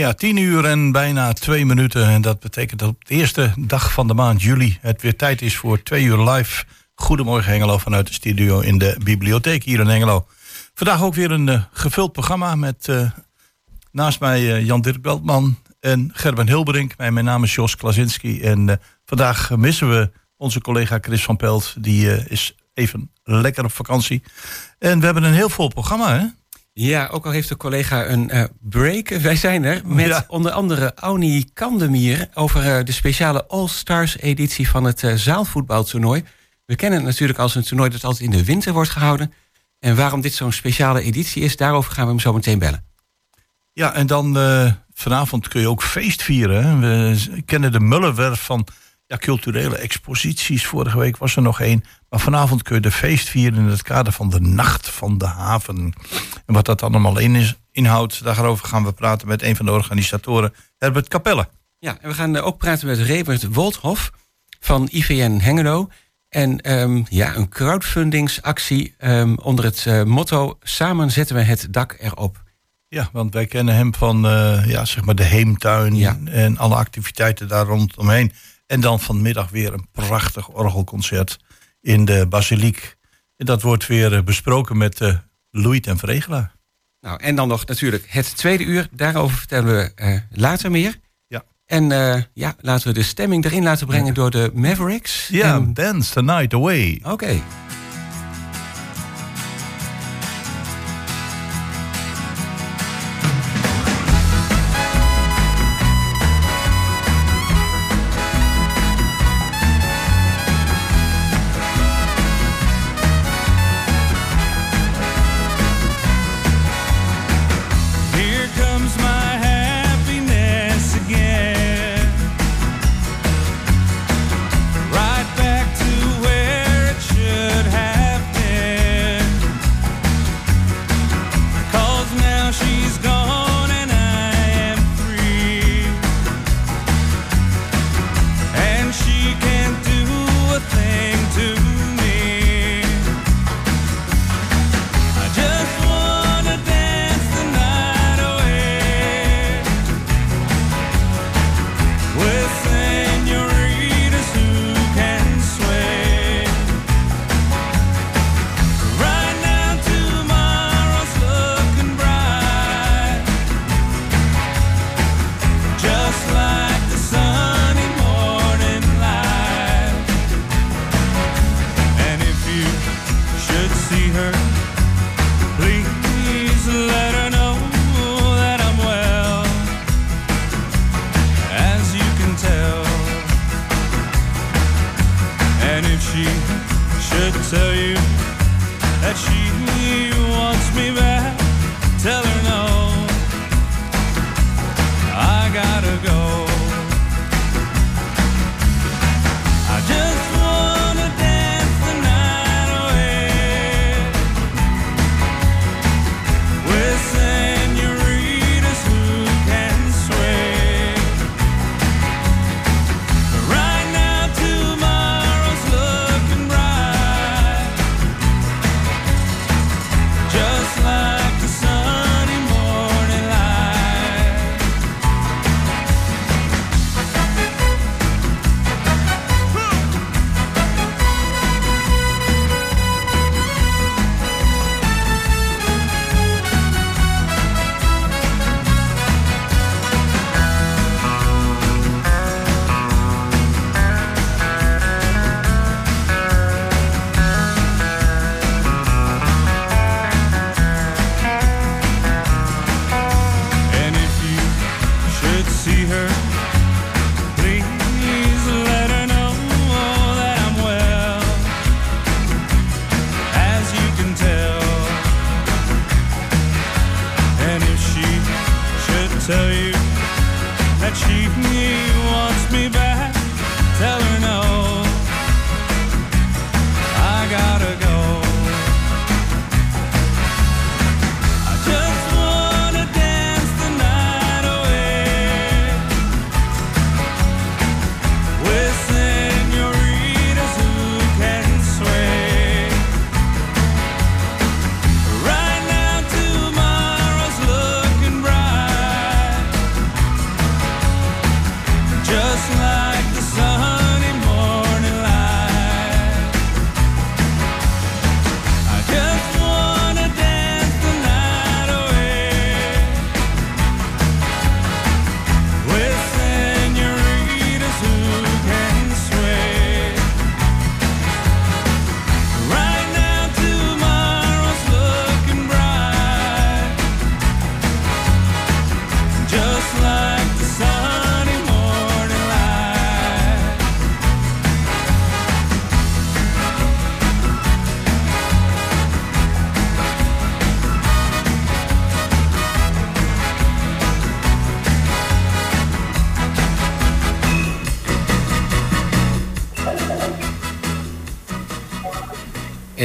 Ja, tien uur en bijna twee minuten. En dat betekent dat op de eerste dag van de maand juli het weer tijd is voor twee uur live. Goedemorgen Hengelo vanuit de studio in de bibliotheek hier in Hengelo. Vandaag ook weer een uh, gevuld programma met uh, naast mij uh, Jan-Dirk Beltman en Gerben Hilberink. Mijn, mijn naam is Jos Klasinski en vandaag missen we onze collega Chris van Pelt. Die is even lekker op vakantie. En we hebben een heel vol programma hè? Ja, ook al heeft de collega een uh, break. Wij zijn er met onder andere Auni Kandemier over uh, de speciale All-Stars editie van het uh, zaalvoetbaltoernooi. We kennen het natuurlijk als een toernooi dat altijd in de winter wordt gehouden. En waarom dit zo'n speciale editie is, daarover gaan we hem zo meteen bellen. Ja, en dan vanavond kun je ook feest vieren. We kennen de Mullenwerf van ja, culturele exposities. Vorige week was er nog één. Maar vanavond kun je de feest vieren in het kader van de Nacht van de Haven. En wat dat allemaal in is, inhoudt, daarover gaan we praten met een van de organisatoren, Herbert Capelle. Ja, en we gaan ook praten met Rebert Wolthof van IVN Hengelo. En um, ja, een crowdfundingsactie um, onder het uh, motto Samen zetten we het dak erop. Ja, want wij kennen hem van uh, ja, zeg maar de heemtuin ja. en alle activiteiten daar rondomheen. En dan vanmiddag weer een prachtig orgelconcert in de basiliek. En dat wordt weer eh, besproken met uh, Louis en Vregelaar. Nou, en dan nog natuurlijk het tweede uur. Daarover vertellen we uh, later meer. Ja. En uh, ja, laten we de stemming erin laten brengen door de Mavericks. Ja, en... Dance the Night Away. Oké. Okay.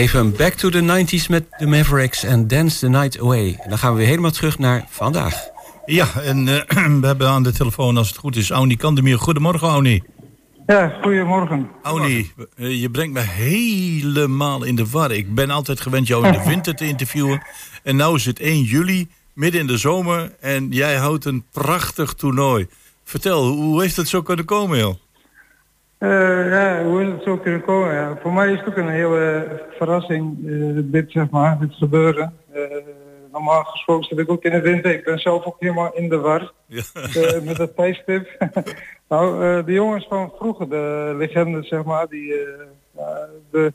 Even back to the 90s met de Mavericks en Dance the Night Away. En dan gaan we weer helemaal terug naar vandaag. Ja, en uh, we hebben aan de telefoon, als het goed is, Auni Kandemir. Goedemorgen, Auni. Ja, goedemorgen. Auni, eh, je brengt me helemaal in de war. Ik ben altijd gewend jou in de winter te interviewen. En nu is het 1 juli, midden in de zomer. En jij houdt een prachtig toernooi. Vertel, hoe heeft het zo kunnen komen, joh? Uh, ja, hoe is het zo kunnen komen? Ja. Voor mij is het ook een hele verrassing, uh, dit zeg maar, dit gebeuren. Uh, normaal gesproken zit ik ook in de winter. Ik ben zelf ook helemaal in de war ja. met het tijdstip. nou, de jongens van vroeger, de legendes zeg maar, die, de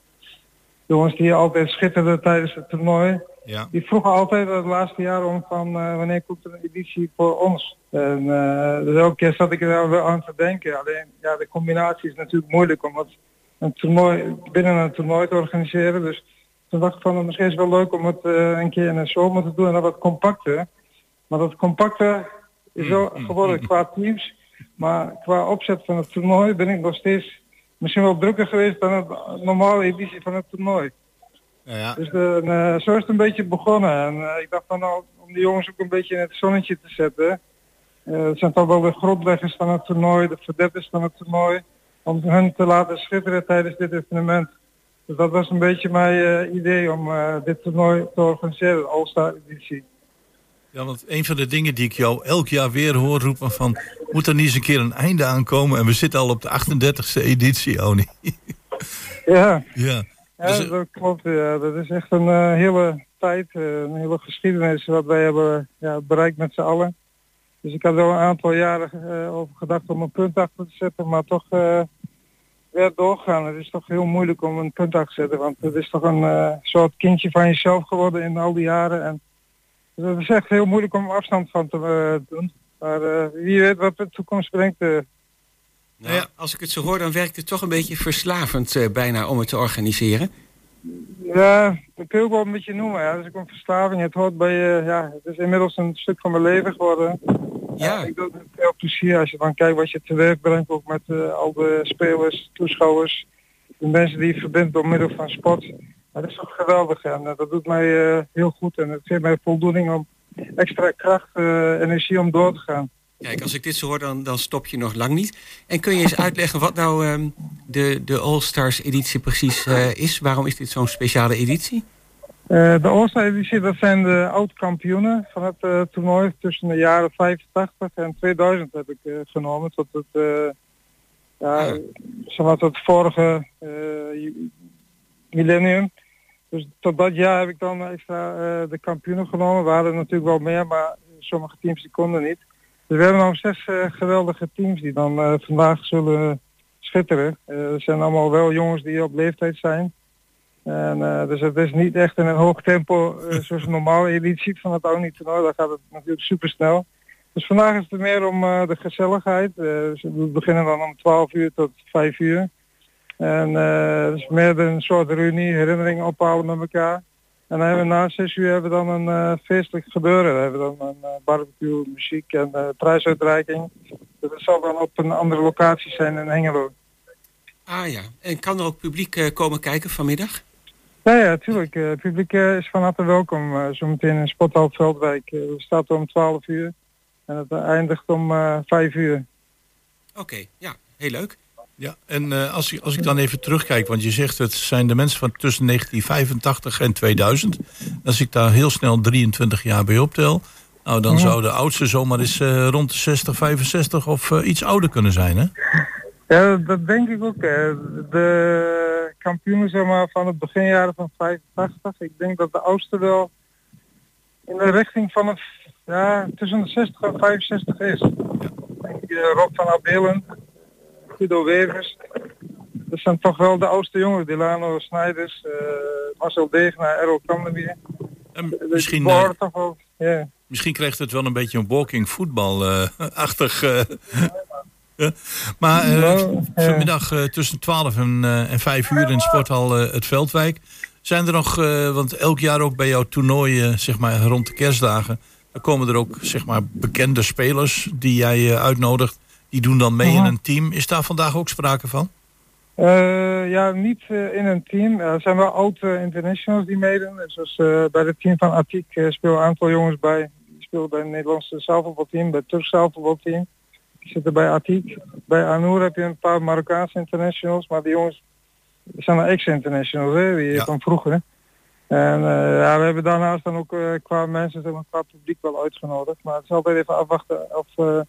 jongens die altijd schitterden tijdens het toernooi. Ja. Die vroegen altijd het laatste jaar om van wanneer komt er een editie voor ons. En uh, dus elke keer zat ik er wel aan te denken. Alleen ja, de combinatie is natuurlijk moeilijk om het een toernooi, binnen een toernooi te organiseren. Dus toen dacht ik van misschien is het wel leuk om het uh, een keer in de zomer te doen en dan wat compacter. Maar dat compacte is wel mm, mm, geworden qua teams. Maar qua opzet van het toernooi ben ik nog steeds misschien wel drukker geweest dan het normale editie van het toernooi. Ja. Dus de, uh, zo is het een beetje begonnen. En uh, ik dacht van nou, om de jongens ook een beetje in het zonnetje te zetten. Uh, het zijn toch wel de grondleggers van het toernooi, de verdetters van het toernooi, om hen te laten schitteren tijdens dit evenement. Dus dat was een beetje mijn uh, idee om uh, dit toernooi te organiseren, de All-Star editie. Ja, want een van de dingen die ik jou elk jaar weer hoor roepen van... moet er niet eens een keer een einde aankomen? En we zitten al op de 38e editie, Oni. ja, ja. Ja dus, dat klopt. Ja. Dat is echt een hele tijd, een hele geschiedenis wat wij hebben ja, bereikt met z'n allen. Dus ik had wel een aantal jaren uh, over gedacht om een punt achter te zetten, maar toch weer doorgaan. Het is toch heel moeilijk om een punt achter te zetten, want het is toch een soort kindje van jezelf geworden in al die jaren. En het is echt heel moeilijk om afstand van te doen. Maar wie weet wat de toekomst brengt. Nou ja, als ik het zo hoor, dan werkt het toch een beetje verslavend bijna om het te organiseren. Ja, dat kun je ook wel een beetje noemen. Ja. Dat is ook een verslaving. Het hoort bij je, ja, het is inmiddels een stuk van mijn leven geworden. Ja. ik doe het met veel plezier als je dan kijkt wat je te werk brengt, ook met uh, al de spelers, toeschouwers, de mensen die je verbindt door middel van sport. dat is toch geweldig en dat doet mij heel goed en het geeft mij voldoening om extra kracht, energie om door te gaan. Kijk, als ik dit zo hoor, dan, dan stop je nog lang niet. En kun je eens uitleggen wat nou um, de, de All-Stars editie precies uh, is? Waarom is dit zo'n speciale editie? Uh, de All-Star editie, dat zijn de oud-kampioenen van het uh, toernooi tussen de jaren 85 en 2000 heb ik genomen. Tot het, ja, oh. tot het vorige millennium. Dus tot dat jaar heb ik dan extra de kampioenen genomen. We hadden natuurlijk wel meer, maar sommige teams die konden niet. Dus we hebben nog zes uh, geweldige teams die dan uh, vandaag zullen schitteren. Uh, het zijn allemaal wel jongens die op leeftijd zijn. En, dus het is niet echt in een hoog tempo zoals een normale editie van het Audi toernooi. Daar gaat het natuurlijk super snel. Dus vandaag is het meer om de gezelligheid. Dus we beginnen dan om 12 uur tot 5 uur. En het is meer een soort reunie, herinneringen ophalen met elkaar. En dan hebben we na zes uur hebben we dan een uh, feestelijk gebeuren. Dan hebben we dan een uh, barbecue, muziek en uh, prijsuitreiking. Dus dat zal dan op een andere locatie zijn in Hengelo. Ah ja, en kan er ook publiek komen kijken vanmiddag? Ja, ja, tuurlijk. Het publiek is van harte welkom. zometeen in Sporthal Veldwijk. we starten om 12 uur en het eindigt om 5 uur. Oké, ja, heel leuk. Ja, en uh, als, ik, als ik dan even terugkijk, want je zegt het zijn de mensen van tussen 1985 en 2000. Als ik daar heel snel 23 jaar bij optel, nou dan zou de oudste zomaar eens uh, rond de 60, 65 of uh, iets ouder kunnen zijn, hè? Ja, dat denk ik ook. Hè. De kampioenen zeg maar, van het beginjaren van 85, ik denk dat de oudste wel in de richting van het, ja, tussen de 60 en 65 is. Ja. Denk ik, Rob van Abelen, Guido Wevers. Dat zijn toch wel de oudste jongens. Delano Snijders, uh, Marcel Degenaar, Errol. En misschien, uh, toch wel, yeah. misschien krijgt het wel een beetje een walking voetbalachtig. Uh, maar vanmiddag tussen 12 en, en 5 uur in sporthal het Veldwijk. Zijn er nog, want elk jaar ook bij jouw toernooien, zeg maar rond de kerstdagen, dan komen er ook zeg maar bekende spelers die jij uitnodigt. Die doen dan mee in een team. Is daar vandaag ook sprake van? Uh, ja, niet uh, in een team. Er zijn wel oude internationals die meedoen. Zoals uh, bij het team van Atik spelen een aantal jongens bij. Die spelen bij het Nederlandse zaalvoetbalteam, bij het Turks zaalvoetbalteam. Die zitten bij Atik. Bij Anour heb je een paar Marokkaanse internationals, maar die jongens zijn ex-internationals, hè, die ja. van vroeger. En ja, we hebben daarnaast dan ook qua mensen, zeg maar, qua publiek wel uitgenodigd. Maar het is altijd even afwachten of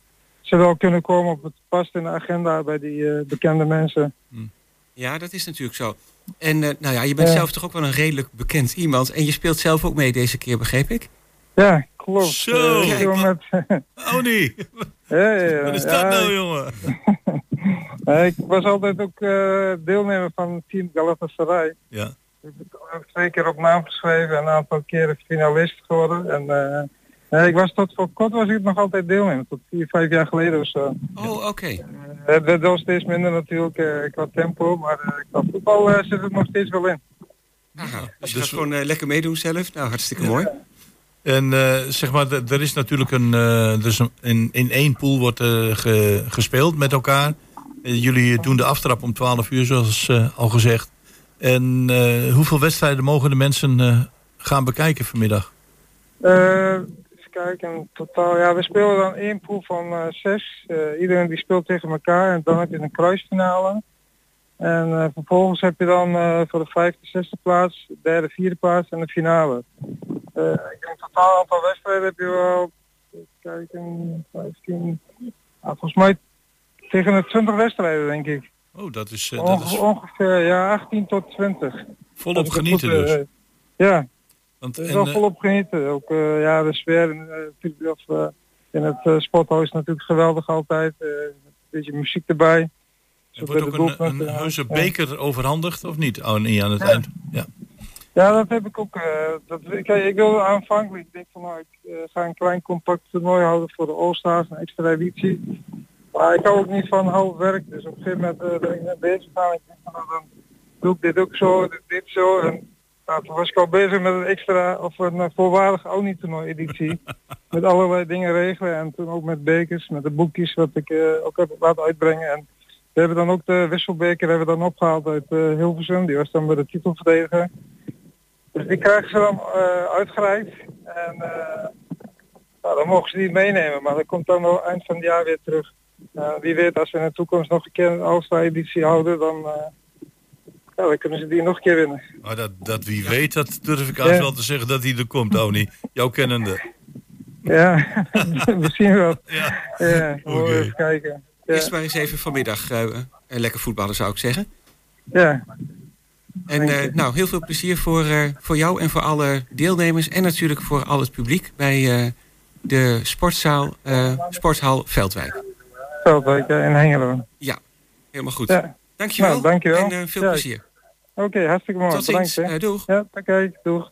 ze wel kunnen komen op het past in de agenda bij die bekende mensen. Hmm. Ja, dat is natuurlijk zo. En uh, nou ja, je bent zelf toch ook wel een redelijk bekend iemand. En je speelt zelf ook mee deze keer, begreep ik? Ja, klopt. Zo! Met... oh nee! Ja. Wat is dat nou, jongen? ik was altijd ook deelnemer van het team Galatasaray. Ja. Ik heb twee keer op naam geschreven en een aantal keren finalist geworden. En uh, ik was tot voor kort was ik nog altijd deelnemer, tot vier, vijf jaar geleden of zo. Oh, oké. Okay. Uh, dat was steeds minder natuurlijk uh, qua tempo, maar uh, qua voetbal zit het nog steeds wel in. Aha, dus je dus gaat gewoon lekker meedoen zelf? Nou, hartstikke mooi. En zeg maar, er is natuurlijk een, dus een, in, in één pool wordt ge, gespeeld met elkaar. jullie doen de aftrap om 12 uur, zoals al gezegd. En hoeveel wedstrijden mogen de mensen gaan bekijken vanmiddag? Kijken. Totaal, ja, we spelen dan één pool van uh, zes. Uh, iedereen die speelt tegen elkaar en dan heb je een kruisfinale. En uh, vervolgens heb je dan voor de vijfde, zesde plaats, derde, vierde plaats en de finale. totaal aantal wedstrijden heb je wel, kijken, 15, volgens mij tegen de 20 wedstrijden denk ik. Oh, dat is, dat is... Ongeveer, ja, 18 tot 20. Volop genieten dus. ja, want, is wel volop genieten. Ook uh, ja, de sfeer in, uh, uh, in het uh, sporthuis is natuurlijk geweldig altijd. een beetje muziek erbij. Er wordt ook een, een heuse beker overhandigd, of niet? Oh, niet aan het eind. Ja. ja, dat heb ik ook. dat, ik, ik wilde aanvankelijk, ik denk van nou, ik ga een klein compact toernooi houden voor de All-Stars, een extra editie. Maar ik hou ook niet van half werk, dus op een gegeven moment ben ik bezig gaan. Ik denk van nou, dan doe ik dit ook zo, dit, dit zo. En nou, toen was ik al bezig met een extra of een voorwaardige Oni toernooi editie. met allerlei dingen regelen en toen ook met bekers, met de boekjes wat ik uh, ook heb laten uitbrengen. En we hebben dan ook de wisselbeker hebben we dan opgehaald uit uh, Hilversum. Die was dan bij de titelverdediger. Dus die krijgen ze dan uitgereikt. En nou, dan mogen ze die meenemen. Maar dat komt dan wel eind van het jaar weer terug. wie weet als we in de toekomst nog een keer een Alstra editie houden, dan ja, dan kunnen ze die nog een keer winnen. Maar dat, dat wie weet, dat durf ik altijd wel te zeggen dat hij er komt, Tony. Jouw kennende. Ja, misschien wel. Ja, ja okay. even kijken. Ja. Eerst maar eens even vanmiddag uh, lekker voetballen, zou ik zeggen. Ja. En uh, nou, heel veel plezier voor, uh, voor jou en voor alle deelnemers. En natuurlijk voor al het publiek bij de sportzaal, sporthal Veldwijk. Veldwijk in Hengelo. Ja, helemaal goed. Ja. Dankjewel. Nou, dankjewel. En veel plezier. Oké, okay, hartstikke mooi. Tot ziens. Bedankt, uh, doeg. Ja, oké, okay, doeg.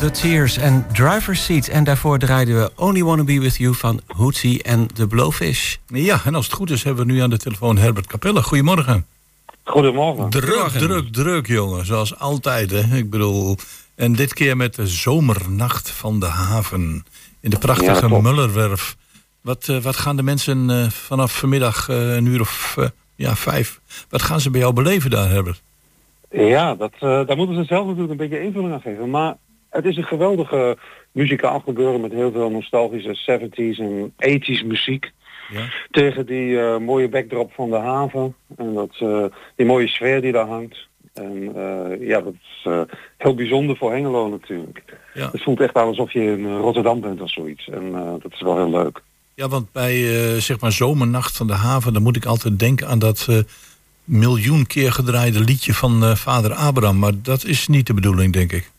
The Tears en Driver's Seat. En daarvoor draaiden we Only Wanna Be With You van Hootsie en The Blowfish. Ja, en als het goed is hebben we nu aan de telefoon Herbert Capelle. Goedemorgen. Goedemorgen. Druk, druk, druk jongen. Zoals altijd hè. Ik bedoel, en dit keer met de zomernacht van de haven. In de prachtige Mullerwerf. Wat, eh, wat gaan de mensen eh, vanaf vanmiddag eh, een uur of ja, vijf... Wat gaan ze bij jou beleven daar Herbert? Ja, dat, daar moeten ze zelf natuurlijk een beetje invulling aan geven. Maar het is een geweldige muzikaal gebeuren met heel veel nostalgische 70s en 80s muziek. Ja. Tegen die eh, mooie backdrop van de haven en dat, eh, die mooie sfeer die daar hangt. En eh, ja, dat is heel bijzonder voor Hengelo natuurlijk. Ja. Het voelt echt aan alsof je in Rotterdam bent of zoiets. En dat is wel heel leuk. Ja, want bij zeg maar Zomernacht van de Haven... dan moet ik altijd denken aan dat miljoen keer gedraaide liedje van vader Abraham. Maar dat is niet de bedoeling, denk ik.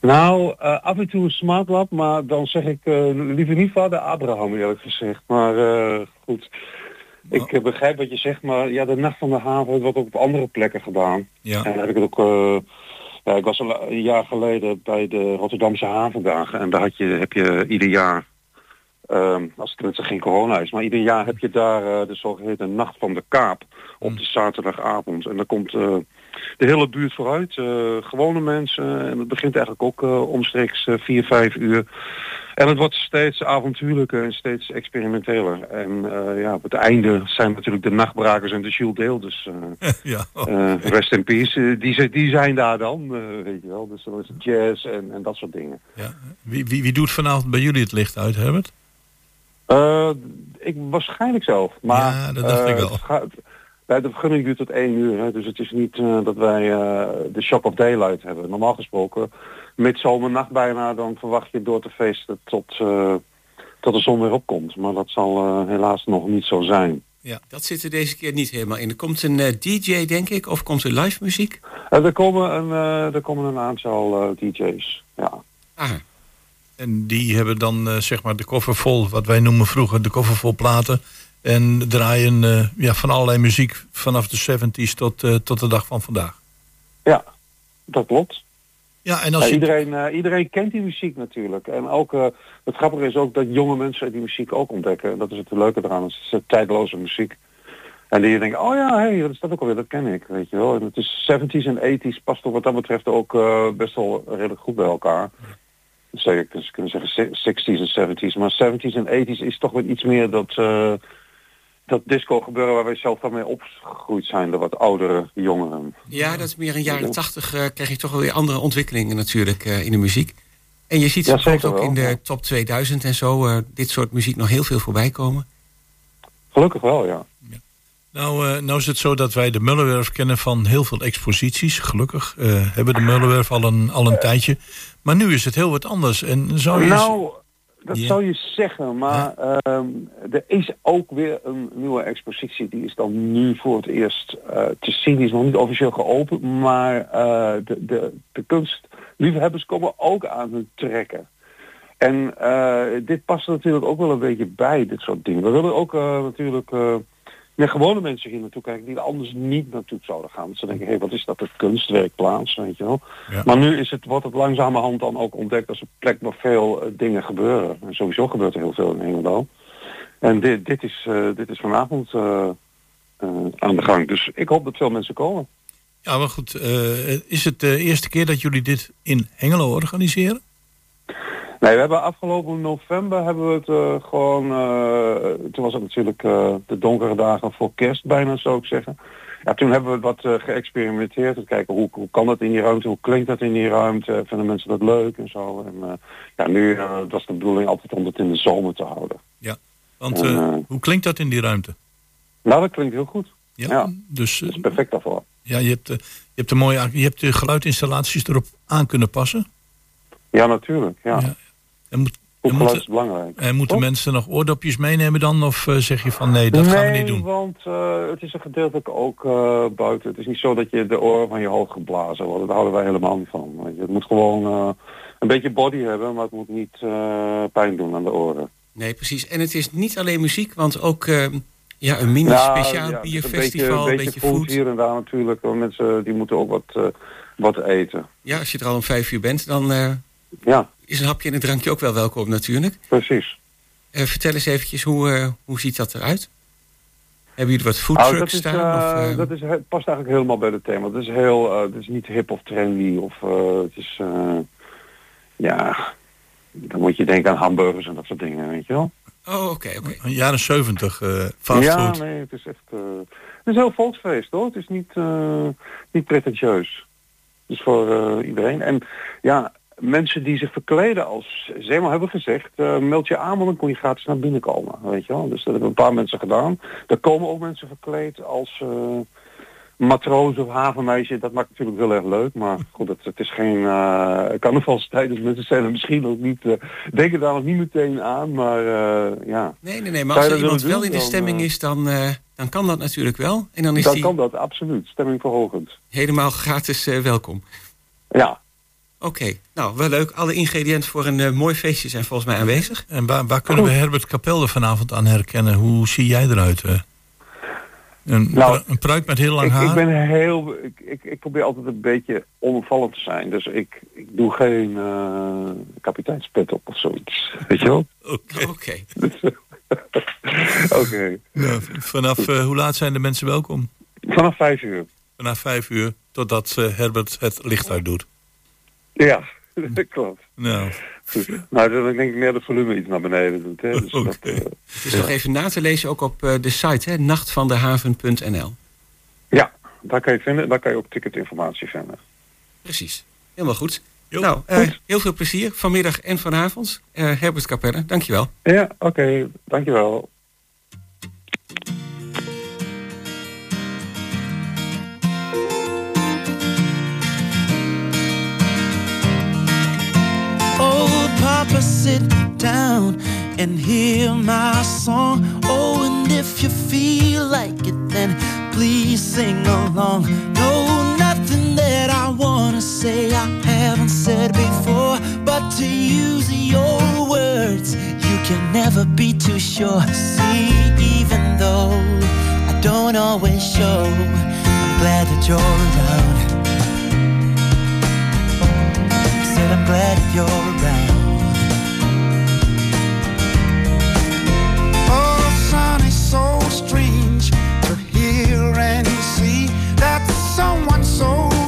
Nou, eh, af en toe een smart lab, maar dan zeg ik eh, liever niet vader Abraham eerlijk gezegd. Maar eh, goed, ik begrijp wat je zegt, maar ja, de Nacht van de Haven wordt ook op andere plekken gedaan. Ja. En heb ik het ook, ja, ik was al een jaar geleden bij de Rotterdamse Havendagen en daar had je, heb je ieder jaar, ehm, als het tenminste geen corona is, maar ieder jaar heb je daar de zogeheten Nacht van de Kaap op de zaterdagavond. En dan komt de hele buurt vooruit, eh, gewone mensen. En het begint eigenlijk ook eh, omstreeks eh, vier, vijf uur. En het wordt steeds avontuurlijker en steeds experimenteler. En eh, ja, op het einde zijn natuurlijk de nachtbrakers en de Jules Deel. Dus eh, ja. eh, rest in peace. Eh, die, die zijn daar dan, eh, weet je wel. Dus dan is het jazz en, en dat soort dingen. ja. Wie, wie, wie doet vanavond bij jullie het licht uit, Herbert? Eh, ik waarschijnlijk zelf. Maar, Ja, dat dacht eh, ik wel. het gaat- bij de vergunning duurt tot één uur. Hè, dus het is niet eh, dat wij eh, de shock of daylight hebben. Normaal gesproken, midzomernacht bijna, dan verwacht je door te feesten tot, eh, tot de zon weer opkomt. Maar dat zal helaas nog niet zo zijn. Dat zit er deze keer niet helemaal in. Er komt een DJ, denk ik, of komt er live muziek? Er, komen een, eh, er komen een aantal DJ's. Ja. Ah, En die hebben dan eh, zeg maar de koffer vol, wat wij noemen vroeger de koffer vol platen. En draaien eh, ja, van allerlei muziek vanaf de 70s tot, eh, tot de dag van vandaag. ja, dat klopt. Ja, en als Ja, je... iedereen, eh, iedereen kent die muziek natuurlijk. En ook, het grappige is ook dat jonge mensen die muziek ook ontdekken. En dat is het leuke eraan. Het is tijdloze muziek. En die denken, oh ja, hey, dat is dat ook alweer, dat ken ik, weet je wel. En het is 70s en 80s, past toch wat dat betreft ook best wel redelijk goed bij elkaar. Dus zou je kunnen- zeggen 60s en 70s. Maar 70s en 80s is toch weer iets meer dat, dat disco gebeuren waar wij zelf dan mee opgegroeid zijn. De wat oudere jongeren. ja, dat is meer in jaren tachtig. eh krijg je toch wel weer andere ontwikkelingen natuurlijk eh, in de muziek. En je ziet Ja, ook in de ja. top 2000 en zo eh, dit soort muziek nog heel veel voorbij komen. Gelukkig wel, ja. Nou, eh, nou is het zo dat wij de Mullenwerf kennen van heel veel exposities. Gelukkig eh, hebben de Mullenwerf al een, al een tijdje. Maar nu is het heel wat anders. En zou je... Nou, dat zou je zeggen, maar ehm, er is ook weer een nieuwe expositie. Die is dan nu voor het eerst eh, te zien. Die is nog niet officieel geopend, maar eh, de, de, de kunstliefhebbers komen ook aan hun trekken. En eh, dit past natuurlijk ook wel een beetje bij, dit soort dingen. We willen ook natuurlijk meer gewone mensen hier naartoe kijken die er anders niet naartoe zouden gaan. Dus ze denken, hé, hey, wat is dat, een kunstwerkplaats, weet je wel. Ja. Maar nu is het, wordt het langzamerhand dan ook ontdekt als een plek waar veel eh, dingen gebeuren. En sowieso gebeurt er heel veel in Hengelo. En dit, dit, is, eh, dit is vanavond eh, aan de gang. Dus ik hoop dat veel mensen komen. Ja, maar goed. is het de eerste keer dat jullie dit in Hengelo organiseren? Nee, we hebben afgelopen november hebben we het eh, gewoon, eh, toen was het natuurlijk eh, de donkere dagen voor kerst bijna zou ik zeggen. Ja, toen hebben we wat geëxperimenteerd. Te kijken hoe, hoe kan dat in die ruimte, hoe klinkt dat in die ruimte, vinden mensen dat leuk en zo. En ja, nu was de bedoeling altijd om het in de zomer te houden. Want eh, Eh. hoe klinkt dat in die ruimte? Nou, dat klinkt heel goed. Ja, Ja. dus Dat is perfect daarvoor. ja, je hebt, je hebt de mooie, je hebt de geluidinstallaties erop aan kunnen passen. Ja, natuurlijk. Ja. Ja. En, moet, en, is belangrijk. en moeten Toch? mensen nog oordopjes meenemen dan? Of eh, zeg je van nee, dat gaan we niet doen? want eh, het is een gedeeltelijk ook eh, buiten. Het is niet zo dat je de oren van je hoofd geblazen worden. Daar houden wij helemaal niet van. Het moet gewoon eh, een beetje body hebben, maar het moet niet eh, pijn doen aan de oren. Nee, precies. En het is niet alleen muziek, want ook eh, ja, een mini Nou, speciaal ja, bierfestival, een een beetje, beetje food hier en daar natuurlijk. want Mensen die moeten ook wat, eh, wat eten. Ja, als je er al om vijf uur bent, dan eh, Ja, is een hapje en een drankje ook wel welkom natuurlijk. precies. Eh, vertel eens eventjes, hoe, eh, hoe ziet dat eruit? Hebben jullie wat Nou, foodtrucks dat is, staan? eh, of, eh, dat is, he- past eigenlijk helemaal bij het thema. Het is heel, eh, het is niet hip of trendy of eh, het is, eh, ja, dan moet je denken aan hamburgers en dat soort dingen, weet je wel. Oh, oké, oké. Een jaren 70 eh fastfood. Ja, nee, het is echt, eh, het is een heel volksfeest hoor. Het is niet, eh, niet pretentieus. Dus voor eh, iedereen. En ja, mensen die zich verkleden als Zeeman hebben gezegd, eh, meld je aan, want dan kon je gratis naar binnen komen. Weet je wel? Dus dat hebben een paar mensen gedaan. Er komen ook mensen verkleed als uh, matroos of havenmeisje. Dat maakt natuurlijk heel erg leuk, maar goed, het, het is geen uh, carnavalstijd, dus mensen zijn er misschien ook niet, denken daar nog niet meteen aan, maar ja. Nee, nee, nee, maar als er iemand wel in de stemming is, dan, dan kan dat natuurlijk wel. En dan is dan die kan dat, absoluut. Stemming verhogend. Helemaal gratis welkom. Ja, Oké, nou wel leuk. Alle ingrediënten voor een uh, mooi feestje zijn volgens mij aanwezig. En waar, waar kunnen we Herbert Capelle vanavond aan herkennen? Hoe zie jij eruit? Uh? Een, nou, een pruik met heel lang ik, haar? Ik ben heel. Ik, ik, ik, probeer altijd een beetje onopvallend te zijn. Dus ik, ik doe geen uh, kapiteinspet op of zoiets. Weet je wel? Oké. Okay. Oké. Nou, vanaf hoe laat zijn de mensen welkom? Vanaf vijf uur. Vanaf vijf uur, totdat Herbert het licht uit doet. Ja, dat klopt. Nou. Nou, dan denk ik meer het volume iets naar beneden doet. Hè. Dus okay. dat, uh, het is nog even na te lezen ook op uh, de site, hè, nachtvandehaven.nl. Ja, daar kan je vinden. Daar kan je ook ticketinformatie vinden. Precies. Helemaal goed. Jo, nou, uh, goed. heel veel plezier vanmiddag en vanavond. Herbert Capelle, dankjewel. Ja, oké. Okay, dankjewel. Papa, sit down and hear my song. Oh, and if you feel like it, then please sing along. No, nothing that I wanna say I haven't said before, but to use your words, you can never be too sure. See, even though I don't always show, I'm glad that you're around. Said I'm glad that you're around. Someone so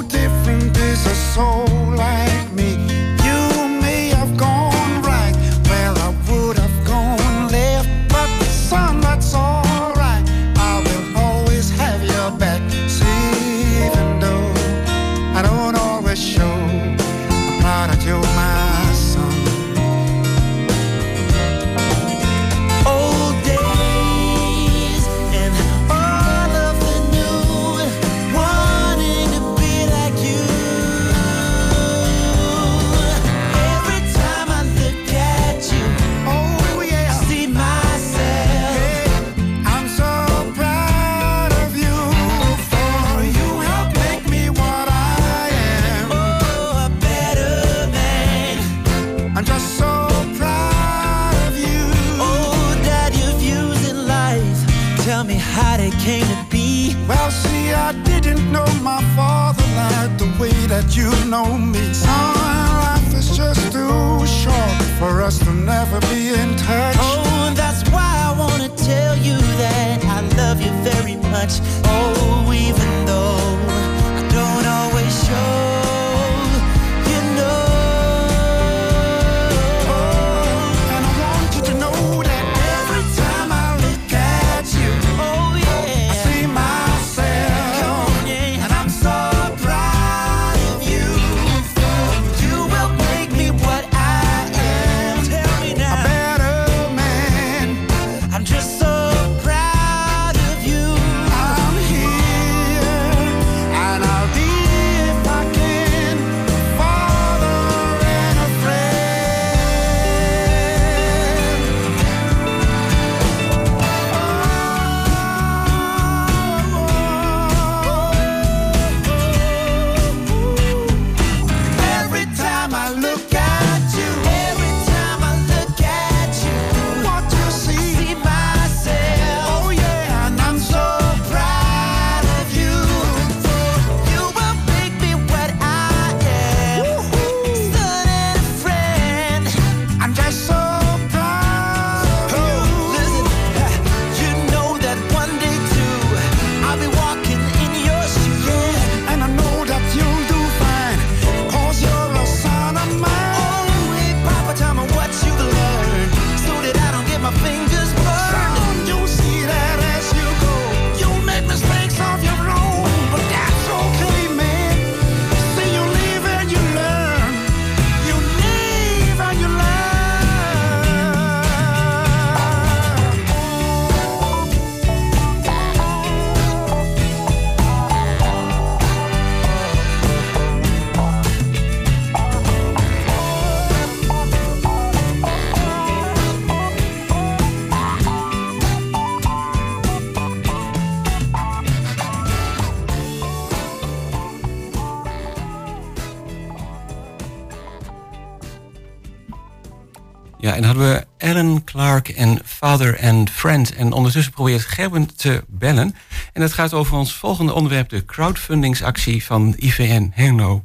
Father and Friend. En ondertussen probeert Gerben te bellen. En het gaat over ons volgende onderwerp, de crowdfundingsactie van IVN Hengelo.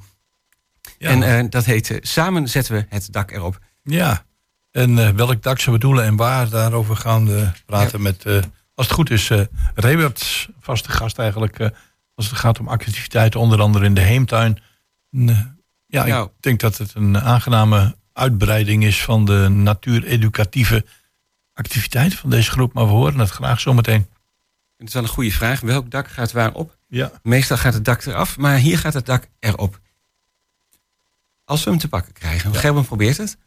Ja. En eh, dat heet eh, Samen zetten we het dak erop. Ja, en eh, welk dak ze bedoelen en waar, daarover gaan we praten met, als het goed is, eh Rebert, vaste gast eigenlijk, als het gaat om activiteiten, onder andere in de heemtuin. En, ja, Nou. ik denk dat het een aangename uitbreiding is van de natuureducatieve activiteiten van deze groep, maar we horen het graag zometeen. Het is wel een goede vraag. Welk dak gaat waar op? Ja, Meestal gaat het dak eraf, maar hier gaat het dak erop. Als we hem te pakken krijgen. Gerben probeert het.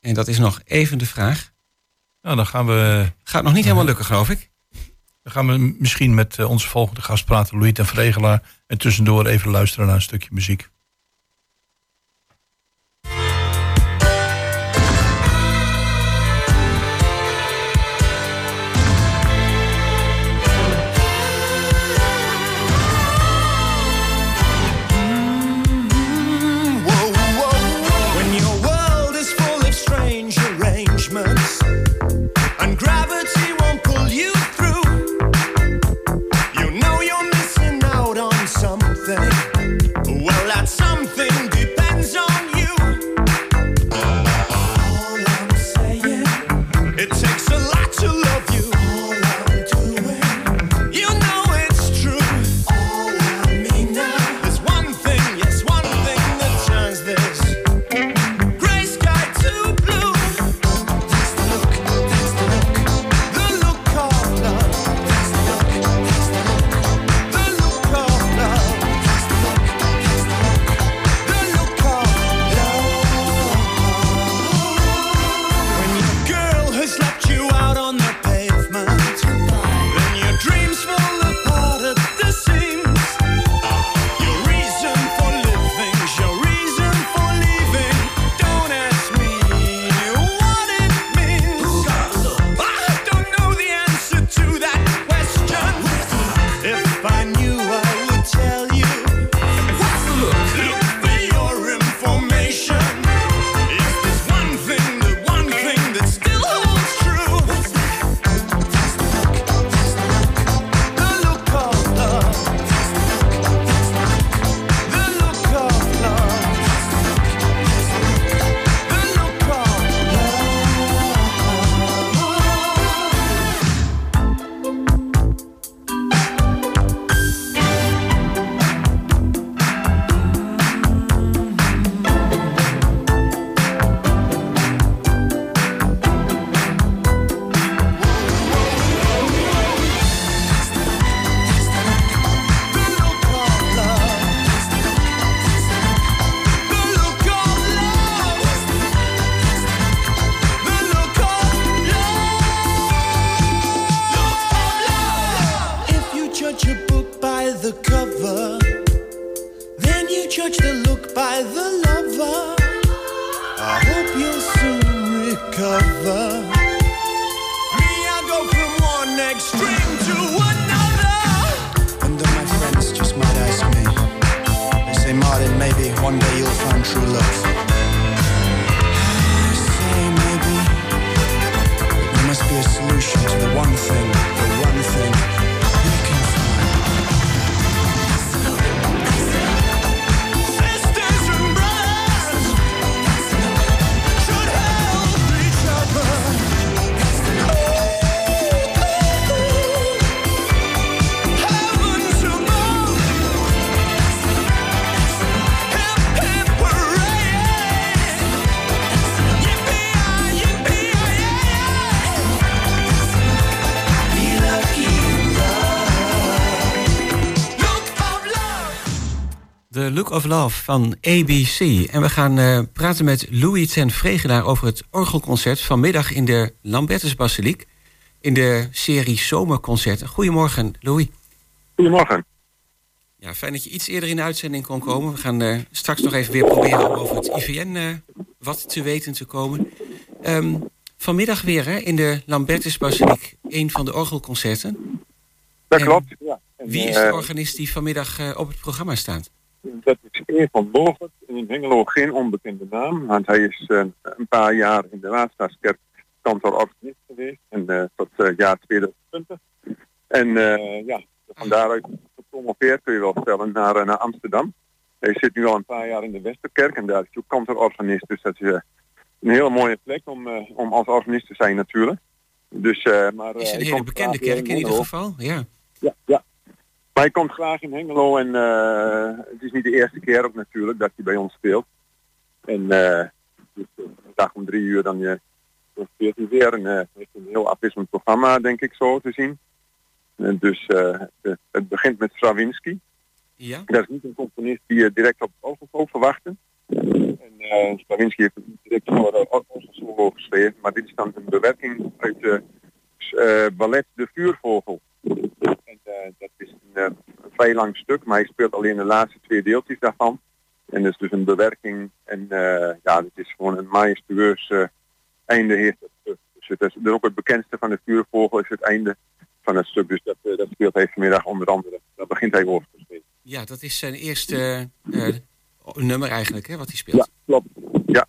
En dat is nog even de vraag. nou, dan gaan we Gaat nog niet helemaal lukken, geloof ik. Dan gaan we misschien met eh, onze volgende gast praten, Louis ten Vregelaar. En tussendoor even luisteren naar een stukje muziek. Of Love van ABC. En we gaan eh, praten met Louis ten Vregelaar over het orgelconcert vanmiddag in de Lambertusbasiliek. In de serie Zomerconcerten. Goedemorgen, Louis. Goedemorgen. Ja, fijn dat je iets eerder in de uitzending kon komen. We gaan eh, straks nog even weer proberen over het IVN eh, wat te weten te komen. Ehm, vanmiddag weer hè, in de Lambertusbasiliek, een van de orgelconcerten. Dat En klopt. Ja. En, Wie is de organist die vanmiddag op het programma staat? Dat is E. van Bogert, in Hengelo geen onbekende naam, want hij is eh, een paar jaar in de Waterstaatskerk kantoororganist geweest en eh, tot eh, jaar 2020. En ja, van daaruit gepromoveerd kun je wel stellen naar, naar Amsterdam. Hij zit nu al een paar jaar in de Westerkerk en daar is hij ook kantoororganist, dus dat is een hele mooie plek om, om als organist te zijn natuurlijk. Dus, maar, is een hele bekende kerk in ieder geval. Ja. Ja, ja. Hij komt graag in Hengelo en eh, het is niet de eerste keer ook natuurlijk dat hij bij ons speelt. En eh dus, eh, een dag om drie uur dan, dan speelt hij weer. En eh, heeft een heel afwisselend programma denk ik zo te zien. En dus het begint met Stravinsky. Ja. Dat is niet een componist die je direct op het orgel verwachten. En eh Stravinsky heeft het direct voor orgelsolo geschreven, maar dit is dan een bewerking uit de ballet De Vuurvogel. En eh, dat is een, eh, lang stuk, maar hij speelt alleen de laatste twee deeltjes daarvan. En dat is dus een bewerking en eh, ja, het is gewoon een majestueus eh, einde heeft het. Dus het is ook het bekendste van de Vuurvogel is het einde van het stuk. Dus dat, eh, dat speelt hij vanmiddag onder andere. Daar begint hij over te spelen. ja, dat is zijn eerste nummer eigenlijk, hè, wat hij speelt. Ja, klopt. Ja,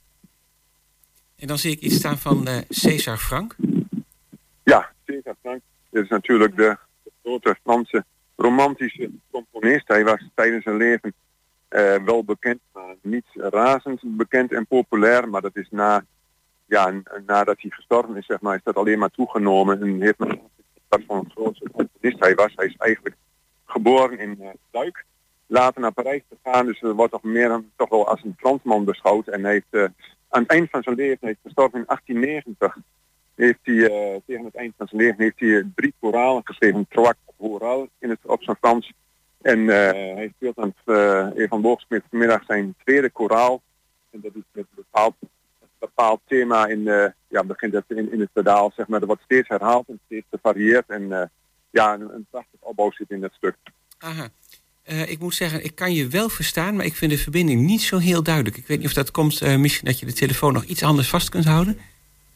En dan zie ik iets staan van César Frank. Ja, César Frank is natuurlijk de, de grote Franse romantische componist. Hij was tijdens zijn leven eh, wel bekend, maar niet razend bekend en populair. Maar dat is na, ja, nadat hij gestorven is, zeg maar, is dat alleen maar toegenomen. En heeft men wat voor een grote componist hij was. Hij is eigenlijk geboren in eh, Duik. Later naar Parijs gegaan, dus er wordt toch meer dan, toch wel als een Fransman beschouwd. En heeft eh, aan het eind van zijn leven, is gestorven in 1890, heeft hij eh, tegen het eind van zijn leven heeft hij drie koralen geschreven, Trois Chorales in het op zijn Frans. En eh, hij speelt aan het uh, Evan Boogsmit vanmiddag zijn tweede koraal. En dat is een bepaald, thema in, eh, ja, begint het in, in het pedaal, zeg maar. Er wordt steeds herhaald en steeds gevarieerd. En ja, een, een prachtig opbouw zit in dat stuk. Aha. Ik moet zeggen, ik kan je wel verstaan, maar ik vind de verbinding niet zo heel duidelijk. Ik weet niet of dat komt, misschien dat je de telefoon nog iets anders vast kunt houden.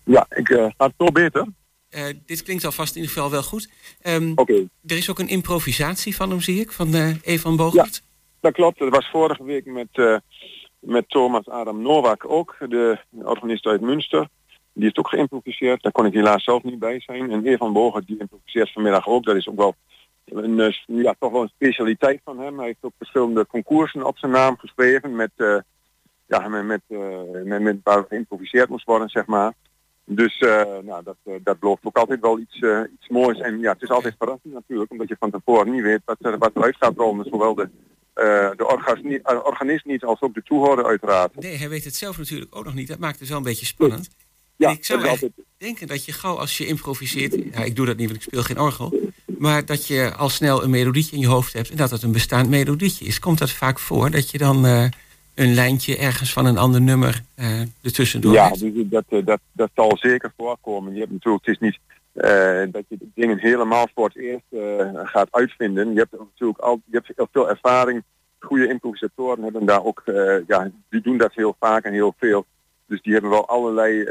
Ja, ik uh, ga het beter. Uh, dit klinkt alvast in ieder geval wel goed. Um, Oké. Okay. Er is ook een improvisatie van hem, zie ik, van uh, Evan Bogert. Ja, dat klopt. Dat was vorige week met, met Thomas Adam Nowak ook, de organist uit Münster. Die heeft ook geïmproviseerd. Daar kon ik helaas zelf niet bij zijn. En Evan Bogert die improviseert vanmiddag ook. Dat is ook wel een, ja, toch wel een specialiteit van hem. Hij heeft ook verschillende concoursen op zijn naam geschreven met, ja, met, met, met, met waar geïmproviseerd moest worden, zeg maar. Dus uh, nou, dat, uh, dat belooft ook altijd wel iets, uh, iets moois. En ja, het is altijd verrassend natuurlijk, omdat je van tevoren niet weet wat, er, wat eruit gaat rollen. Zowel de, de organist niet als ook de toehoorder uiteraard. Nee, hij weet het zelf natuurlijk ook nog niet. Dat maakt het wel een beetje spannend. Ja, en ik zou altijd... denken dat je gauw als je improviseert... Ja, ik doe dat niet, want ik speel geen orgel. Maar dat je al snel een melodietje in je hoofd hebt... en dat het een bestaand melodietje is. Komt dat vaak voor dat je dan een lijntje ergens van een ander nummer uh, ertussendoor Ja, hebt? dus dat, dat, dat zal zeker voorkomen. Je hebt natuurlijk, het is niet uh, dat je dingen helemaal voor het eerst gaat uitvinden. Je hebt natuurlijk al, je hebt heel veel ervaring. Goede improvisatoren hebben daar ook, ja, die doen dat heel vaak en heel veel. Dus die hebben wel allerlei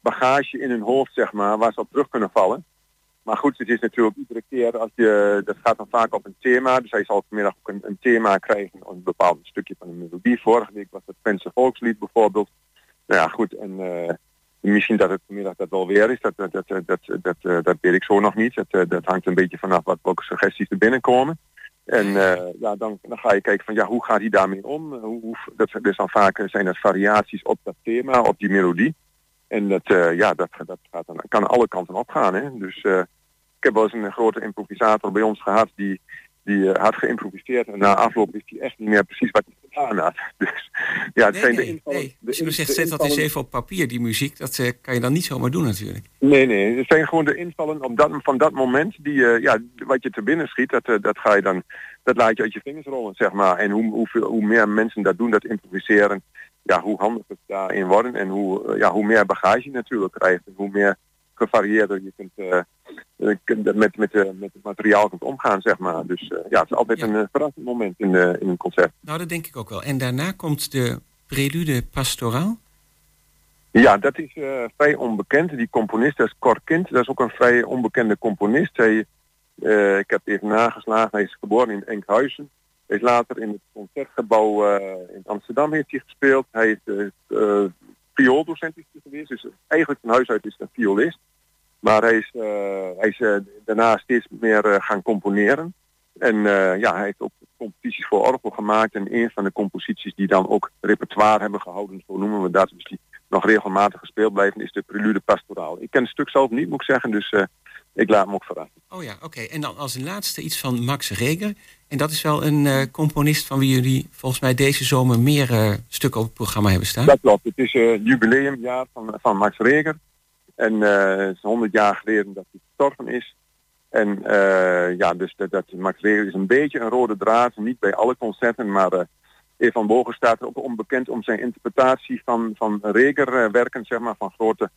bagage in hun hoofd, zeg maar, waar ze op terug kunnen vallen. Maar goed, het is natuurlijk iedere keer als je, dat gaat dan vaak op een thema. Dus hij zal vanmiddag ook een, een thema krijgen, een bepaald stukje van een melodie. Vorige week was het Twentse volkslied bijvoorbeeld. Nou ja, goed, en uh, misschien dat het vanmiddag dat wel weer is, dat, dat, dat, dat, dat, dat weet ik zo nog niet. Dat, dat hangt een beetje vanaf wat, welke suggesties er binnenkomen. En ja, dan, dan ga je kijken van ja, hoe gaat hij daarmee om? Hoe, hoe, dat, dus dan vaak zijn er variaties op dat thema, op die melodie. En dat, uh, ja, dat, dat gaat dan, kan alle kanten opgaan. Hè? Dus uh, ik heb wel eens een grote improvisator bij ons gehad die, die uh, had geïmproviseerd. En na afloop wist hij echt niet meer precies wat hij gedaan had. Dus ja, het nee, zijn nee, de invallen. Nee. Dus je zegt, zet dat eens even op papier, die muziek. Dat kan je dan niet zomaar doen natuurlijk. Nee, nee. Het zijn gewoon de invallen op dat, van dat moment. Die, ja, wat je te binnen schiet, dat, dat ga je dan, dat laat je uit je vingers rollen, zeg maar. En hoe, hoe, hoe meer mensen dat doen, dat improviseren, ja, hoe handiger het daarin worden en hoe, ja, hoe meer bagage je natuurlijk krijgt en hoe meer gevarieerder je kunt, uh, kunt met, met, uh, met het materiaal kunt omgaan, zeg maar. Dus uh, ja, het is altijd ja. een verrassend moment in, in een concert. Nou, dat denk ik ook wel. En daarna komt de prelude pastoraal. Ja, dat is vrij onbekend. Die componist, dat is Cor Kind, dat is ook een vrij onbekende componist. Hij, ik heb even nageslagen, hij is geboren in Enkhuizen. Heeft later in het concertgebouw eh, in Amsterdam heeft hij gespeeld. Hij is uh, viooldocent is hij geweest. Dus eigenlijk van huis uit is hij een violist. Maar hij is, eh, hij is eh, daarna steeds meer eh, gaan componeren. En ja, hij heeft ook composities voor orgel gemaakt. En een van de composities die dan ook repertoire hebben gehouden, zo noemen we dat, dus die nog regelmatig gespeeld blijven, is de Prelude Pastoraal. Ik ken het stuk zelf niet, moet ik zeggen, dus ik laat me ook verrassen. Oh ja, oké. En dan als een laatste iets van Max Reger. En dat is wel een uh, componist van wie jullie volgens mij deze zomer meer uh, stukken op het programma hebben staan. Dat klopt. Het is uh, jubileumjaar van, van Max Reger. En het is 100 jaar geleden dat hij gestorven is. En ja, dus dat, dat, Max Reger is een beetje een rode draad. Niet bij alle concerten, maar uh, van Bogen staat er ook onbekend om zijn interpretatie van, van Reger werken, zeg maar, van grote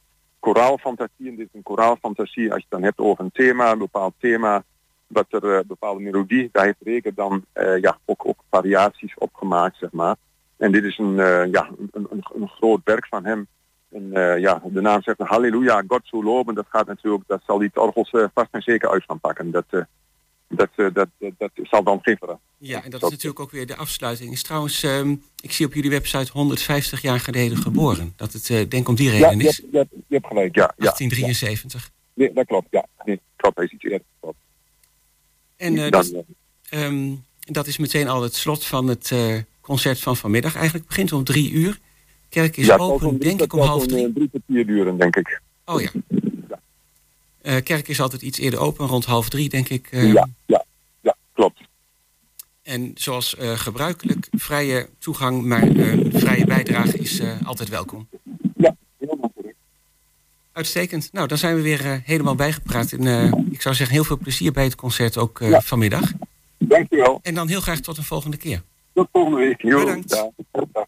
koraalfantasieën. Dit is een koraalfantasie als je het dan hebt over een thema, een bepaald thema, wat er uh, bepaalde melodie, daar heeft dan uh, ja, ook, ook variaties op gemaakt, zeg maar. En dit is een, uh, ja, een, een, een, groot werk van hem. En ja, de naam zegt halleluja, God zo loven, dat gaat natuurlijk, dat zal die orgels vast en zeker uit gaan pakken. Dat, dat, dat, dat, dat zal dan verrassing. Ja, en dat is natuurlijk ook weer de afsluiting. Is trouwens, um, ik zie op jullie website 150 jaar geleden geboren. Dat het, uh, denk om die reden ja, is. Je, je, je hebt gelijk, ja. 1873. Ja. Nee, dat klopt, ja. Nee, klopt, is iets eerder. Klopt. En uh, dat, um, dat is meteen al het slot van het uh, concert van vanmiddag. Eigenlijk begint om drie uur. Kerk is ja, open, om, denk ik, om half drie. Drie kwartier duren, denk ik. Oh ja. Ja. kerk is altijd iets eerder open, rond half drie, denk ik. Uh, ja, ja, ja, klopt. En zoals uh, gebruikelijk, vrije toegang, maar uh, vrije bijdrage is uh, altijd welkom. Ja, heel natuurlijk. Uitstekend. Nou, dan zijn we weer helemaal bijgepraat. En ik zou zeggen, heel veel plezier bij het concert ook ja. vanmiddag. Dankjewel. En dan heel graag tot een volgende keer. Tot volgende week. Jo, Bedankt. Ja.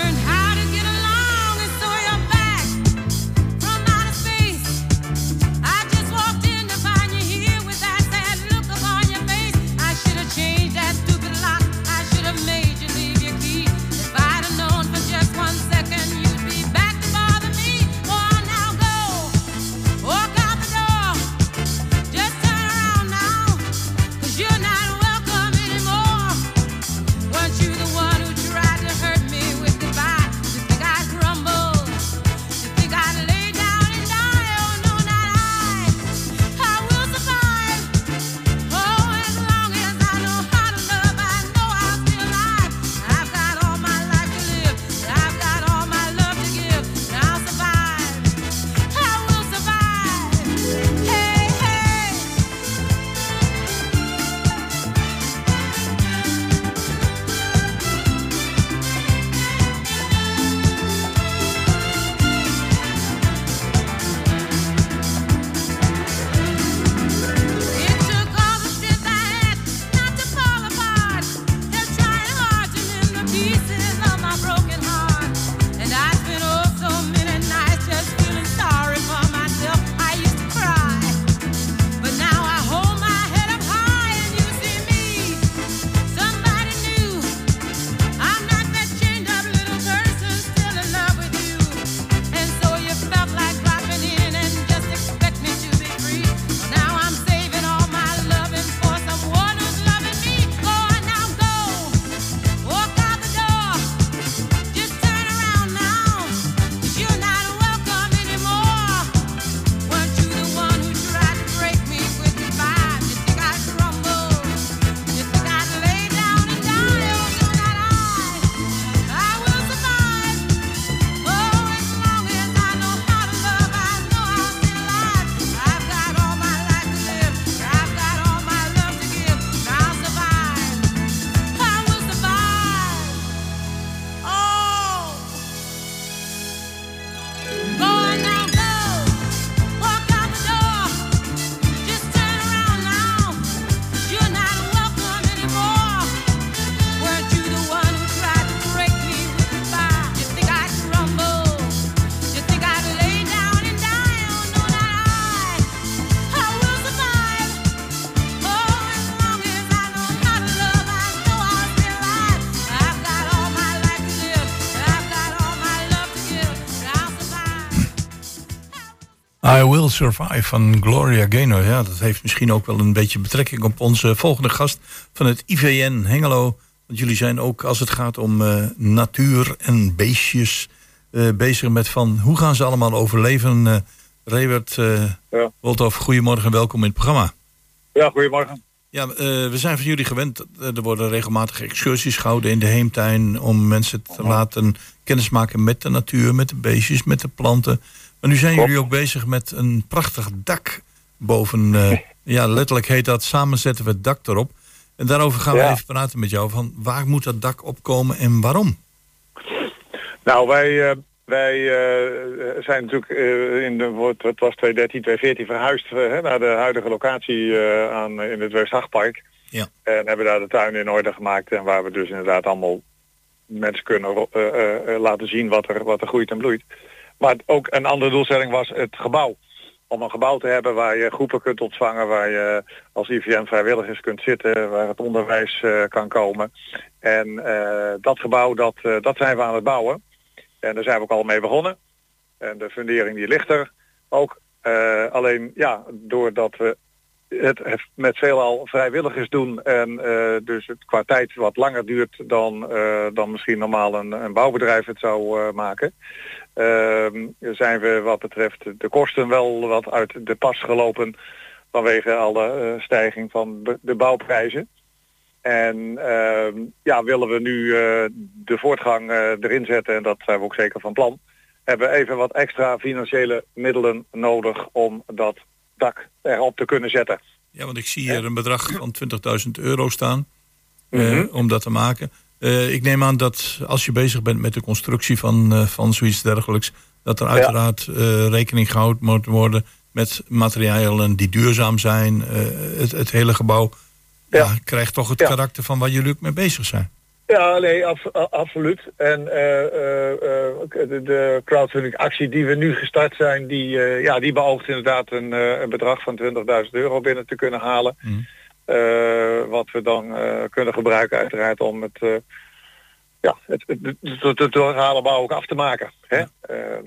Survive van Gloria Gaynor. Ja, dat heeft misschien ook wel een beetje betrekking op onze volgende gast van het IVN Hengelo. Want jullie zijn ook als het gaat om eh, natuur en beestjes eh, bezig met van hoe gaan ze allemaal overleven. Uh, Rewert uh, Ja. Goedemorgen en welkom in het programma. Ja, goedemorgen. Ja, we zijn van jullie gewend. Er worden regelmatig excursies gehouden in de heemtuin... om mensen te laten kennismaken met de natuur, met de beestjes, met de planten. Maar nu zijn Klopt. jullie ook bezig met een prachtig dak boven... eh, ja, letterlijk heet dat samen zetten we het dak erop. En daarover gaan we even praten met jou. Van waar moet dat dak opkomen en waarom? Nou, wij, eh, wij eh, zijn natuurlijk in de, het was 2013, 2014 verhuisd naar de huidige locatie aan, in het Westhachtpark. Ja. En hebben daar de tuin in orde gemaakt en waar we dus inderdaad allemaal mensen kunnen laten zien wat er, wat er groeit en bloeit. Maar ook een andere doelstelling was het gebouw. Om een gebouw te hebben waar je groepen kunt ontvangen, waar je als IVM vrijwilligers kunt zitten, waar het onderwijs eh, kan komen. En eh, dat gebouw, dat, eh, dat zijn we aan het bouwen. En daar zijn we ook al mee begonnen. En de fundering die ligt er ook. Alleen ja, doordat we het met veelal vrijwilligers doen en dus het qua tijd wat langer duurt dan, dan misschien normaal een, een bouwbedrijf het zou maken. Ehm, zijn we wat betreft de kosten wel wat uit de pas gelopen vanwege alle eh, stijging van de, bouwprijzen. En ehm, ja, willen we nu eh, de voortgang eh, erin zetten, en dat zijn we ook zeker van plan, hebben we even wat extra financiële middelen nodig om dat dak erop te kunnen zetten. Ja, want ik zie hier een bedrag van 20.000 euro staan Mhm. om dat te maken. Eh, ik neem aan dat als je bezig bent met de constructie van, eh, van zoiets dergelijks, dat er uiteraard eh, rekening gehouden moet worden met materialen die duurzaam zijn. Het, het hele gebouw ja. Ja. krijgt toch het karakter van waar jullie ook mee bezig zijn. Ja, nee, af- absoluut. En de, crowdfunding actie die we nu gestart zijn, die, ja, die beoogt inderdaad een, een bedrag van 20.000 euro binnen te kunnen halen. Mhm. Eh, wat we dan eh, kunnen gebruiken uiteraard om het, eh, ja, het, het, het, bouw ook af te maken. Hè? Eh,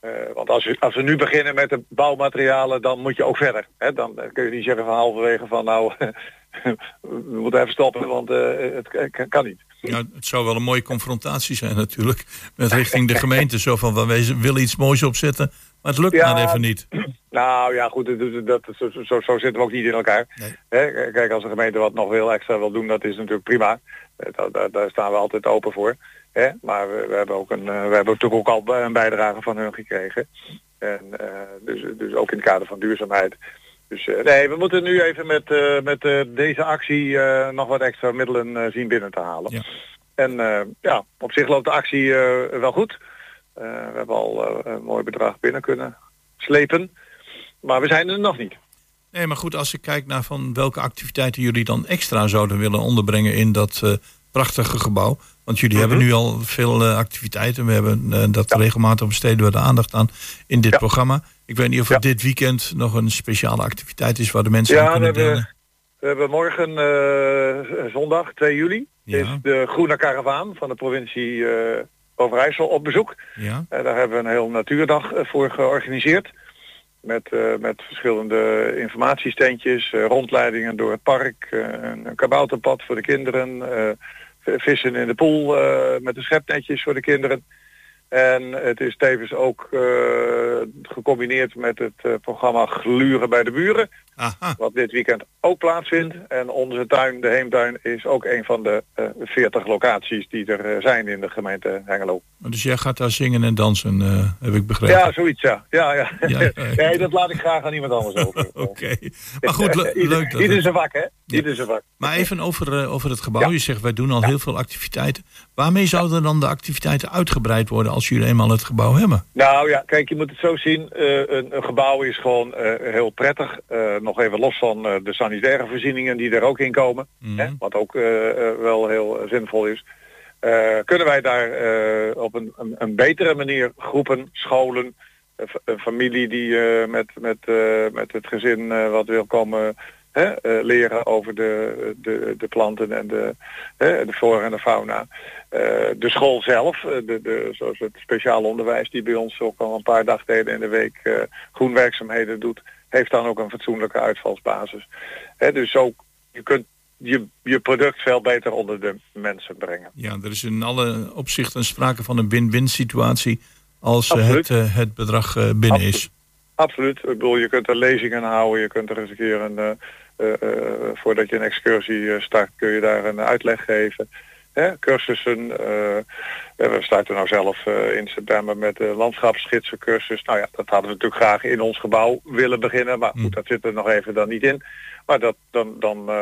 eh, want als we, als we nu beginnen met de bouwmaterialen, dan moet je ook verder. Hè? Dan kun je niet zeggen van halverwege van nou, we moeten even stoppen, want het kan niet. Ja, het zou wel een mooie confrontatie zijn natuurlijk. Met richting de gemeente. Zo van, wij willen iets moois opzetten. Maar het lukt Ja. maar even niet. Nou ja, goed, dat, dat, dat- zo, zo, zo zitten we ook niet in elkaar. Nee. Hè, kijk, als de gemeente wat nog veel extra wil doen, dat is natuurlijk prima. Eh, Daar, daar, daar staan we altijd open voor. Hè? Maar we, we hebben ook een, eh, we hebben natuurlijk ook al een bijdrage van hun gekregen. En eh, dus, dus ook in het kader van duurzaamheid. Dus nee, we moeten nu even met, met deze actie nog wat extra middelen zien binnen te halen. Ja. En ja, op zich loopt de actie wel goed. Eh, we hebben al eh, een mooi bedrag binnen kunnen slepen. Maar we zijn er nog niet. Nee, maar goed, als ik kijk naar van welke activiteiten jullie dan extra zouden willen onderbrengen in dat eh, prachtige gebouw. Want jullie hebben nu al veel activiteiten. We hebben dat regelmatig besteden we de aandacht aan in dit Ja. programma. Ik weet niet of er Ja. dit weekend nog een speciale activiteit is waar de mensen aan Ja, we kunnen hebben, delen. we hebben morgen zondag 2 juli is de Groene Karavaan van de provincie Overijssel op bezoek. Ja, Eh, daar hebben we een heel natuurdag eh, voor georganiseerd. Met, eh, met verschillende informatiestandjes, eh, rondleidingen door het park, een, kabouterpad voor de kinderen, vissen in de pool eh, met de schepnetjes voor de kinderen. En het is tevens ook gecombineerd met het programma Gluren bij de Buren, aha. wat dit weekend ook plaatsvindt. En onze tuin, de Heemtuin, is ook een van de eh 40 locaties die er eh, zijn in de gemeente Hengelo. Dus jij gaat daar zingen en dansen, eh, heb ik begrepen. Ja, zoiets, ja. Ja, ja. Ja. Nee, dat laat ik graag aan iemand anders over. Oké, maar goed, le- Ieder- leuk dat Ieder het- zijn vak, hè? Ieder zijn vak. Maar even over, over het gebouw. Ja. Je zegt, wij doen al heel veel activiteiten. Waarmee zouden dan de activiteiten uitgebreid worden als jullie eenmaal het gebouw hebben? Nou ja, kijk, je moet het zo zien. een, een gebouw is gewoon heel prettig. Nog even los van eh, de sanitaire voorzieningen die er ook in komen. Mhm. Hè, wat ook eh, eh, wel heel zinvol is. Kunnen wij daar op een, een, een betere manier groepen, scholen, een fa- een familie die met, met, met het gezin wat wil komen hè, leren over de, de, de planten en de, hè, de flora en de fauna. De school zelf, de, de, zoals het speciaal onderwijs die bij ons ook al een paar dagdelen in de week eh, groenwerkzaamheden doet, heeft dan ook een fatsoenlijke uitvalsbasis. Hè, dus ook, je kunt je, je product veel beter onder de mensen brengen. Ja, er is in alle opzichten sprake van een win-win situatie als eh, Absoluut. het, eh, het bedrag eh, binnen is. Absoluut. Ik bedoel, je kunt er lezingen houden, je kunt er eens een keer een, voordat je een excursie start, kun je daar een uitleg geven. Hè, cursussen. eh, we starten nou zelf eh, in september met de landschapsgidsencursus. Nou ja, dat hadden we natuurlijk graag in ons gebouw willen beginnen. Maar goed, dat zit er nog even dan niet in. Maar dat, dan, dan eh,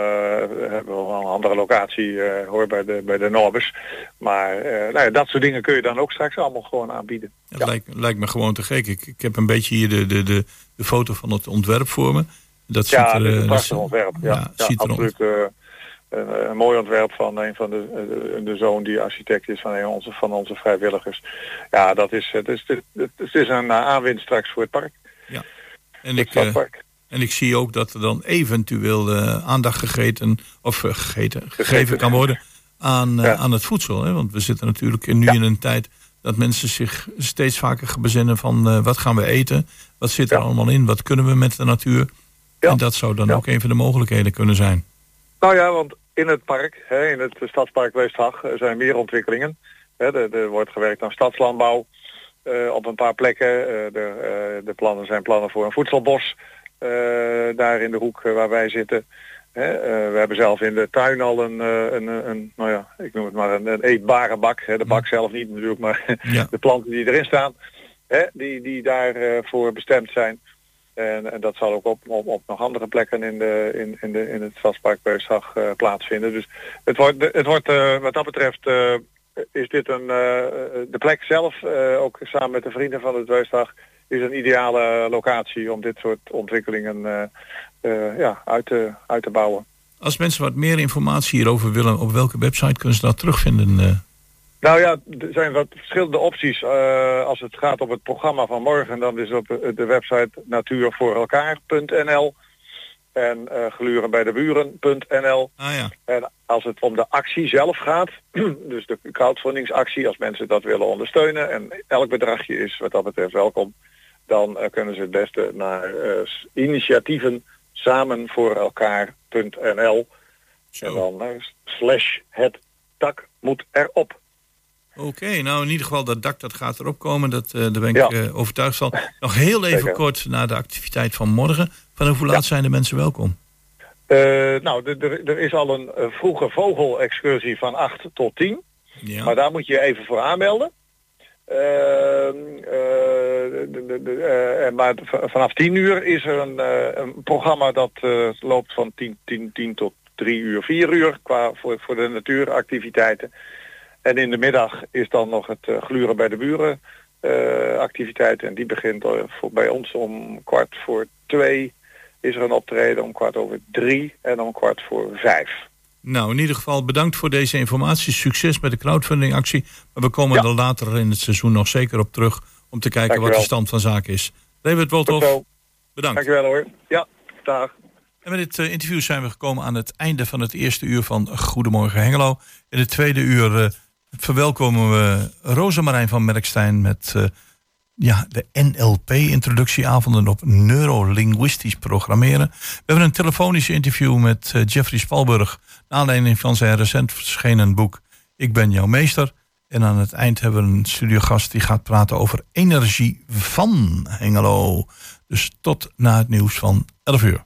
hebben we wel een andere locatie hoor bij de, bij de Norbers. Maar nou ja, dat soort dingen kun je dan ook straks allemaal gewoon aanbieden. Het lijkt, lijkt me gewoon te gek. Ik, ik heb een beetje hier de, de, de, de foto van het ontwerp voor me. Dat Ja, ziet er, is eh, een dat prachtig ontwerp. Ja, ja, ziet er absoluut. Eh, een, een mooi ontwerp van een van de, de, de zoon die architect is van een onze, van onze vrijwilligers. Ja, dat is, het is, het, het is een eh, aanwinst straks voor het park. En het ik, eh, en ik zie ook dat er dan eventueel eh, aandacht gegeten, of eh, gegeten, gegeven kan worden aan, eh, Ja. aan het voedsel. Hè? Want we zitten natuurlijk nu in een tijd dat mensen zich steeds vaker bezinnen van eh, wat gaan we eten, wat zit er allemaal in, wat kunnen we met de natuur. En dat zou dan ook een van de mogelijkheden kunnen zijn. Nou ja, want in het park, hè, in het stadspark Weesthag, eh, zijn meer ontwikkelingen. Hè, er, er wordt gewerkt aan stadslandbouw eh, op een paar plekken. Eh, de, de plannen zijn plannen voor een voedselbos daar in de hoek waar wij zitten. Hè, we hebben zelf in de tuin al een, een, een, nou ja, ik noem het maar een, een eetbare bak. Hè, de bak zelf niet natuurlijk, maar Ja. de planten die erin staan, hè, die, die daarvoor voor bestemd zijn. En, en dat zal ook op, op, op nog andere plekken in, de, in, in, de, in het Stadspark Beusdag eh, plaatsvinden. Dus het wordt, het wordt eh, wat dat betreft eh, is dit een, de plek zelf, ook samen met de vrienden van het Beusdag, is een ideale locatie om dit soort ontwikkelingen ja, uit, te, uit te bouwen. Als mensen wat meer informatie hierover willen, op welke website kunnen ze dat terugvinden? Eh? Nou ja, er zijn wat verschillende opties. Eh, als het gaat om het programma van morgen, dan is op de de website natuurvoorelkaar.nl en eh glurenbijdeburen.nl. Ah ja. En als het om de actie zelf gaat, dus de crowdfundingsactie, als mensen dat willen ondersteunen en elk bedragje is wat dat betreft welkom, dan eh, kunnen ze het beste naar eh, initiatieven samen voor elkaar.nl en dan eh, slash het dak moet erop. Oké, nou in ieder geval dat dak dat gaat erop komen. Dat, eh, daar ben ik Ja. eh, overtuigd van. Nog heel even Zeker. kort naar de activiteit van morgen. Vanaf hoe laat zijn de mensen welkom? Eh, nou, er- is al een vroege vogelexcursie van 8 tot 10. Ja. Maar daar moet je even voor aanmelden. Ehm, eh, de- de- de- eh, en maar vanaf 10 uur is er een, een programma dat loopt van 10, 10, 10 tot 3 uur, 4 uur qua voor, voor de natuuractiviteiten. En in de middag is dan nog het eh, gluren bij de buren eh, activiteit. En die begint eh, voor, bij ons om kwart voor twee is er een optreden, om kwart over drie en om kwart voor vijf. Nou, in ieder geval bedankt voor deze informatie. Succes met de crowdfundingactie. Maar we komen er later in het seizoen nog zeker op terug om te kijken wat de stand van zaken is. David Wolthoff, bedankt. Dankjewel hoor. Ja, dag. En met dit interview zijn we gekomen aan het einde van het eerste uur van Goedemorgen Hengelo. In het tweede uur verwelkomen we Rosemarijn van Merkstein met eh, ja, de NLP-introductieavonden op neurolinguistisch programmeren. We hebben een telefonisch interview met eh, Jeffrey Spalburg. Naar aanleiding van zijn recent verschenen boek Ik ben jouw meester. En aan het eind hebben we een studiogast die gaat praten over energie van Hengelo. Dus tot na het nieuws van 11 uur.